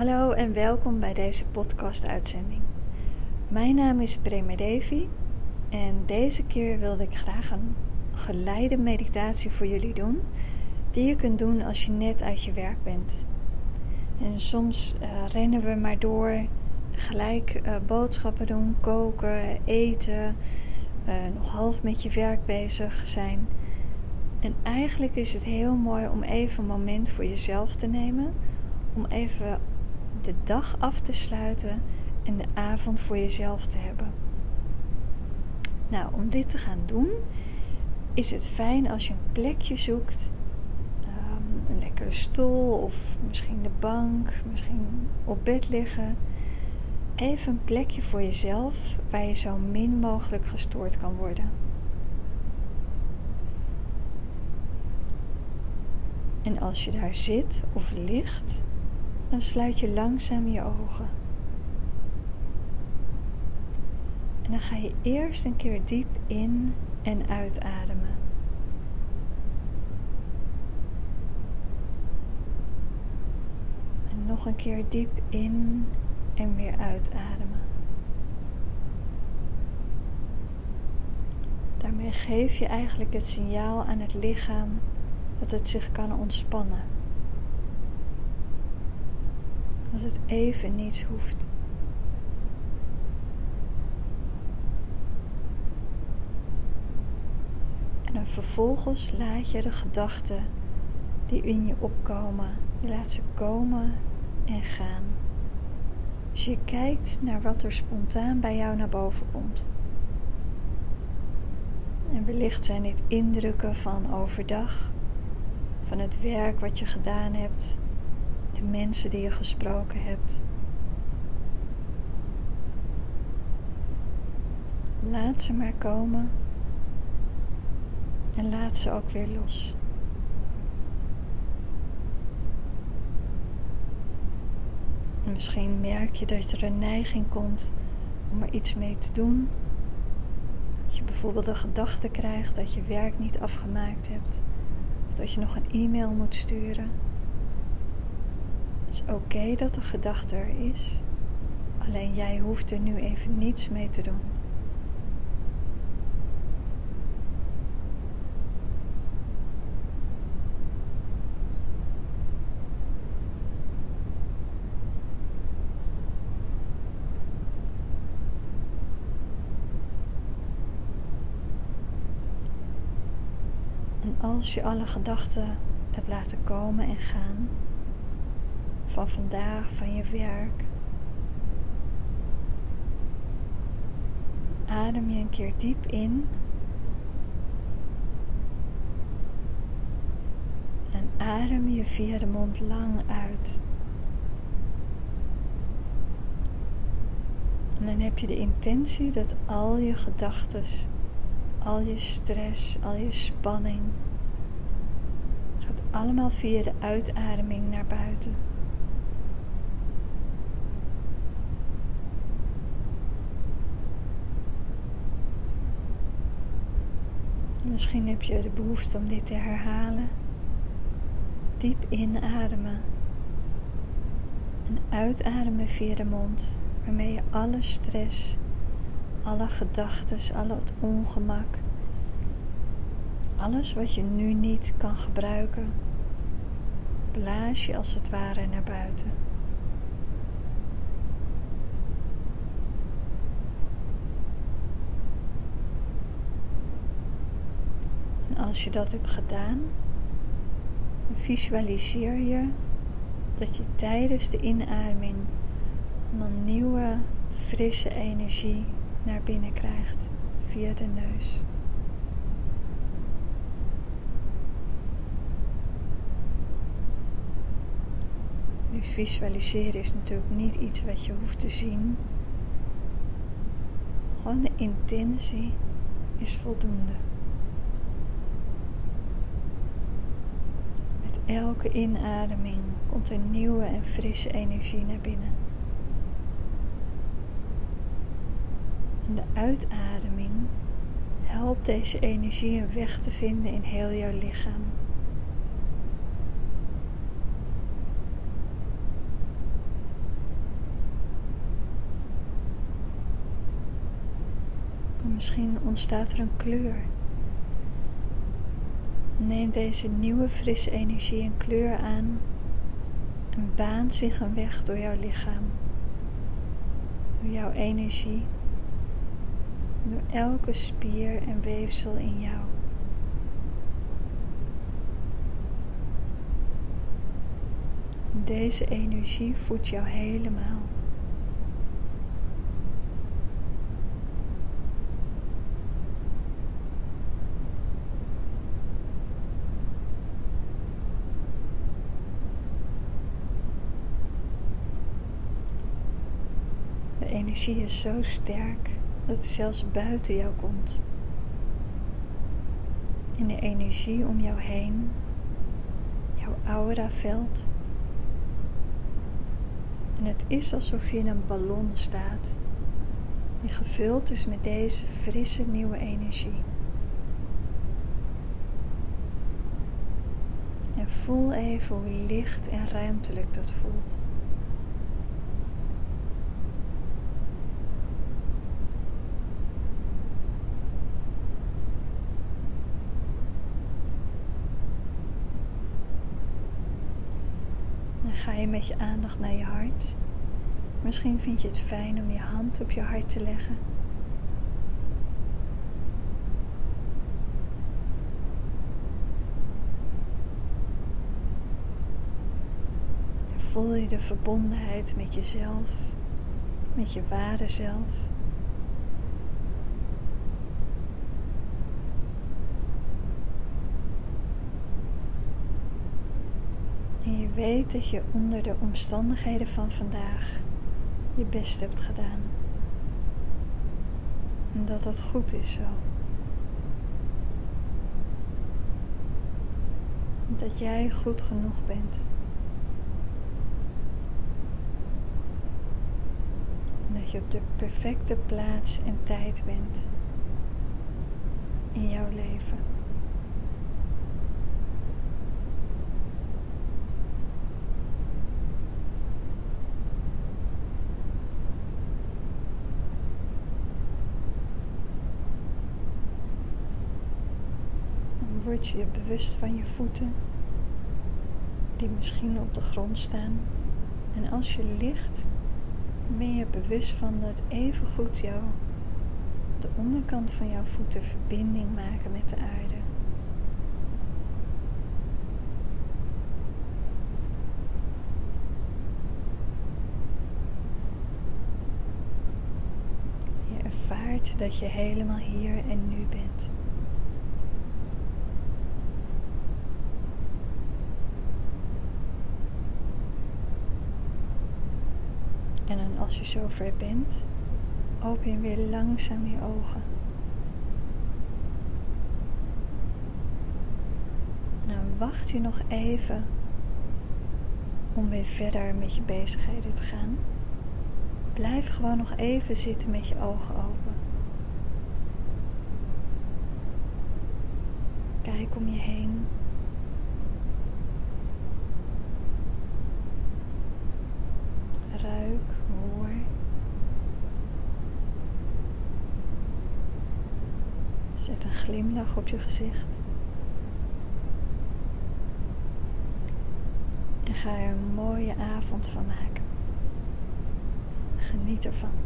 Hallo en welkom bij deze podcast-uitzending. Mijn naam is Prema Devi en deze keer wilde ik graag een geleide meditatie voor jullie doen, die je kunt doen als je net uit je werk bent. En soms uh, rennen we maar door, gelijk uh, boodschappen doen, koken, eten, uh, nog half met je werk bezig zijn. En eigenlijk is het heel mooi om even een moment voor jezelf te nemen, om even de dag af te sluiten en de avond voor jezelf te hebben. Nou, om dit te gaan doen, is het fijn als je een plekje zoekt. Um, een lekkere stoel of misschien de bank, misschien op bed liggen. Even een plekje voor jezelf waar je zo min mogelijk gestoord kan worden. En als je daar zit of ligt, dan sluit je langzaam je ogen. En dan ga je eerst een keer diep in en uitademen. En nog een keer diep in en weer uitademen. Daarmee geef je eigenlijk het signaal aan het lichaam dat het zich kan ontspannen. Dat het even niets hoeft. En vervolgens laat je de gedachten die in je opkomen, je laat ze komen en gaan. Dus je kijkt naar wat er spontaan bij jou naar boven komt. En wellicht zijn dit indrukken van overdag, van het werk wat je gedaan hebt, de mensen die je gesproken hebt. Laat ze maar komen en laat ze ook weer los. En misschien merk je dat er een neiging komt om er iets mee te doen. Dat je bijvoorbeeld een gedachte krijgt dat je werk niet afgemaakt hebt. Of dat je nog een e-mail moet sturen. Het is oké dat de gedachte er is. Alleen jij hoeft er nu even niets mee te doen. En als je alle gedachten hebt laten komen en gaan, van vandaag, van je werk, adem je een keer diep in. En adem je via de mond lang uit. En dan heb je de intentie dat al je gedachten al je stress, al je spanning. Gaat allemaal via de uitademing naar buiten. Misschien heb je de behoefte om dit te herhalen. Diep inademen en uitademen via de mond, waarmee je alle stress alle gedachten, al het ongemak, alles wat je nu niet kan gebruiken, blaas je als het ware naar buiten. En als je dat hebt gedaan, visualiseer je dat je tijdens de inademing een nieuwe, frisse energie naar binnen krijgt via de neus. Nu visualiseren is natuurlijk niet iets wat je hoeft te zien. Gewoon de intentie is voldoende. elke inademing komt er nieuwe en frisse energie naar binnen. En de uitademing helpt deze energie een weg te vinden in heel jouw lichaam. Misschien ontstaat er een kleur Neem deze nieuwe frisse energie en kleur aan en baant zich een weg door jouw lichaam, door jouw energie, door elke spier en weefsel in jou. Deze energie voedt jou helemaal. De energie is zo sterk dat het zelfs buiten jou komt. In de energie om jou heen, jouw auraveld, en het is alsof je in een ballon staat, die gevuld is met deze frisse nieuwe energie. En voel even hoe licht en ruimtelijk dat voelt. Ga je met je aandacht naar je hart. Misschien vind je het fijn om je hand op je hart te leggen. En voel je de verbondenheid met jezelf, met je ware zelf. Weet dat je onder de omstandigheden van vandaag je best hebt gedaan. En dat dat goed is zo. Dat jij goed genoeg bent. Dat je op de perfecte plaats en tijd bent in jouw leven. Je je bewust van je voeten, die misschien op de grond staan. En als je ligt, ben je bewust van dat evengoed jou, de onderkant van jouw voeten, verbinding maken met de aarde. Je ervaart dat je helemaal hier en nu bent. Als je zover bent, open je weer langzaam je ogen. Nou, wacht je nog even om weer verder met je bezigheden te gaan. Blijf gewoon nog even zitten met je ogen open. Kijk om je heen. Zet een glimlach op je gezicht. En ga er een mooie avond van maken. Geniet ervan.